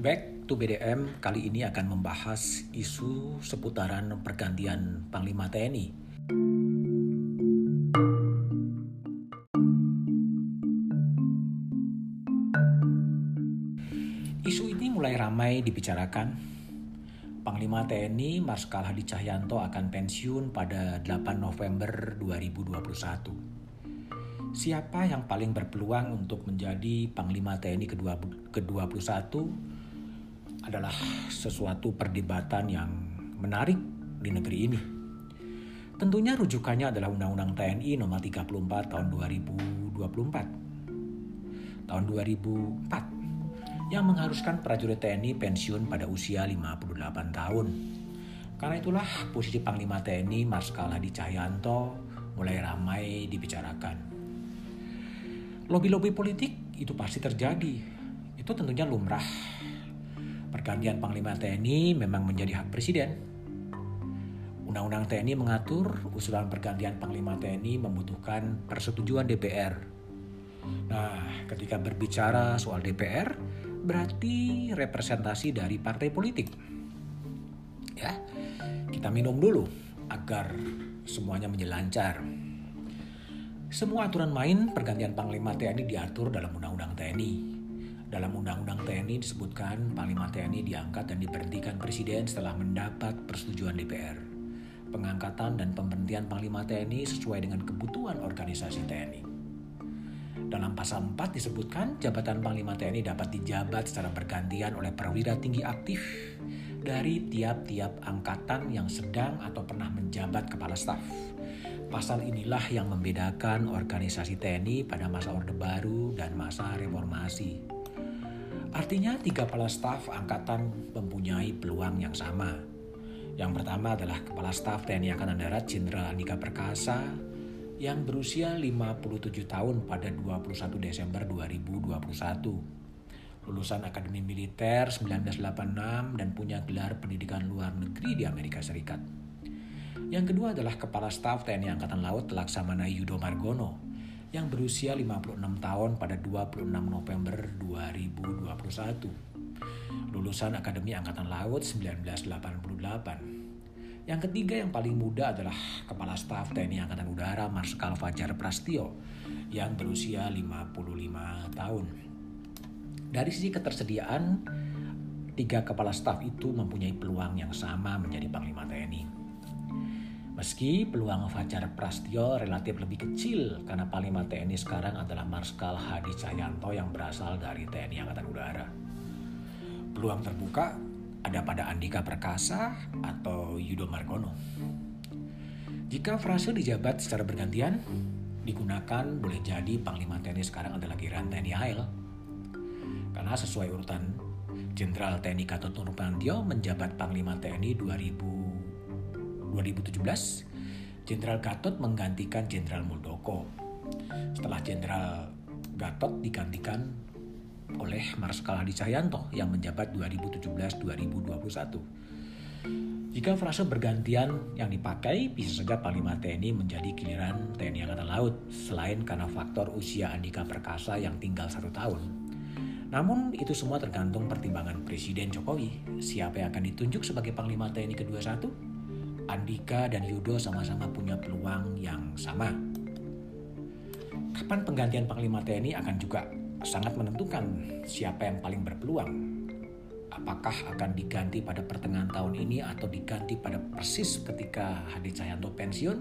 Back to BDM kali ini akan membahas isu seputaran pergantian Panglima TNI. Isu ini mulai ramai dibicarakan. Panglima TNI Marskal Hadi Cahyanto akan pensiun pada 8 November 2021. Siapa yang paling berpeluang untuk menjadi Panglima TNI ke-21 adalah sesuatu perdebatan yang menarik di negeri ini. Tentunya rujukannya adalah Undang-Undang TNI nomor 34 tahun 2024. Tahun 2004 yang mengharuskan prajurit TNI pensiun pada usia 58 tahun. Karena itulah posisi Panglima TNI Marskal Hadi Cahyanto mulai ramai dibicarakan. Lobi-lobi politik itu pasti terjadi. Itu tentunya lumrah Pergantian Panglima TNI memang menjadi hak Presiden. Undang-Undang TNI mengatur usulan pergantian Panglima TNI membutuhkan persetujuan DPR. Nah, ketika berbicara soal DPR, berarti representasi dari partai politik. Ya, kita minum dulu agar semuanya menjelancar. Semua aturan main pergantian Panglima TNI diatur dalam Undang-Undang TNI. Dalam Undang-Undang TNI disebutkan Panglima TNI diangkat dan diberhentikan Presiden setelah mendapat persetujuan DPR. Pengangkatan dan pemberhentian Panglima TNI sesuai dengan kebutuhan organisasi TNI. Dalam pasal 4 disebutkan jabatan Panglima TNI dapat dijabat secara bergantian oleh perwira tinggi aktif dari tiap-tiap angkatan yang sedang atau pernah menjabat kepala staf. Pasal inilah yang membedakan organisasi TNI pada masa Orde Baru dan masa reformasi. Artinya tiga kepala staf angkatan mempunyai peluang yang sama. Yang pertama adalah Kepala Staf TNI Angkatan Darat Jenderal Andika Perkasa yang berusia 57 tahun pada 21 Desember 2021. Lulusan Akademi Militer 1986 dan punya gelar pendidikan luar negeri di Amerika Serikat. Yang kedua adalah Kepala Staf TNI Angkatan Laut Laksamana Yudo Margono yang berusia 56 tahun pada 26 November 2021. Lulusan Akademi Angkatan Laut 1988. Yang ketiga yang paling muda adalah Kepala Staf TNI Angkatan Udara Marskal Fajar Prastio yang berusia 55 tahun. Dari sisi ketersediaan, tiga kepala staf itu mempunyai peluang yang sama menjadi Panglima TNI. Meski peluang Fajar Prastio relatif lebih kecil karena Panglima TNI sekarang adalah Marskal Hadi Cahyanto yang berasal dari TNI Angkatan Udara. Peluang terbuka ada pada Andika Perkasa atau Yudo Margono. Jika frase dijabat secara bergantian, digunakan boleh jadi Panglima TNI sekarang adalah Giran TNI. Karena sesuai urutan Jenderal TNI Gatot Nurmantio menjabat Panglima TNI 2000 2017, Jenderal Gatot menggantikan Jenderal Muldoko. Setelah Jenderal Gatot digantikan oleh Marskal Hadi Cahyanto yang menjabat 2017-2021. Jika frase bergantian yang dipakai, bisa saja Panglima TNI menjadi giliran TNI Angkatan Laut, selain karena faktor usia Andika Perkasa yang tinggal satu tahun. Namun itu semua tergantung pertimbangan Presiden Jokowi, siapa yang akan ditunjuk sebagai Panglima TNI ke-21 Andika dan Yudo sama-sama punya peluang yang sama. Kapan penggantian Panglima TNI akan juga sangat menentukan siapa yang paling berpeluang. Apakah akan diganti pada pertengahan tahun ini atau diganti pada persis ketika Hadi Cahyanto pensiun,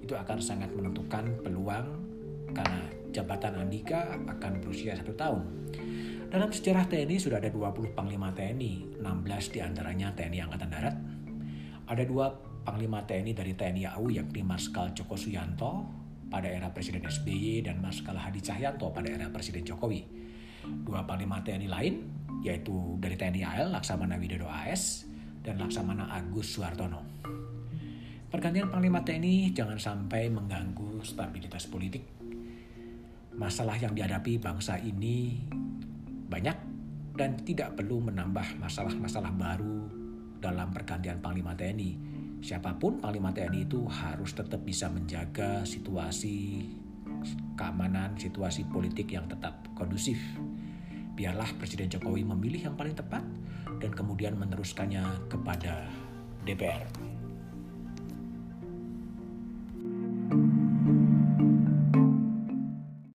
itu akan sangat menentukan peluang karena jabatan Andika akan berusia satu tahun. Dalam sejarah TNI sudah ada 20 Panglima TNI, 16 di antaranya TNI Angkatan Darat. Ada dua Panglima TNI dari TNI AU yakni Marskal Joko Suyanto pada era Presiden SBY dan Marskal Hadi Cahyanto pada era Presiden Jokowi. Dua Panglima TNI lain yaitu dari TNI AL Laksamana Widodo AS dan Laksamana Agus Suartono. Pergantian Panglima TNI jangan sampai mengganggu stabilitas politik. Masalah yang dihadapi bangsa ini banyak dan tidak perlu menambah masalah-masalah baru dalam pergantian Panglima TNI siapa pun Panglima TNI itu harus tetap bisa menjaga situasi keamanan situasi politik yang tetap kondusif. Biarlah Presiden Jokowi memilih yang paling tepat dan kemudian meneruskannya kepada DPR.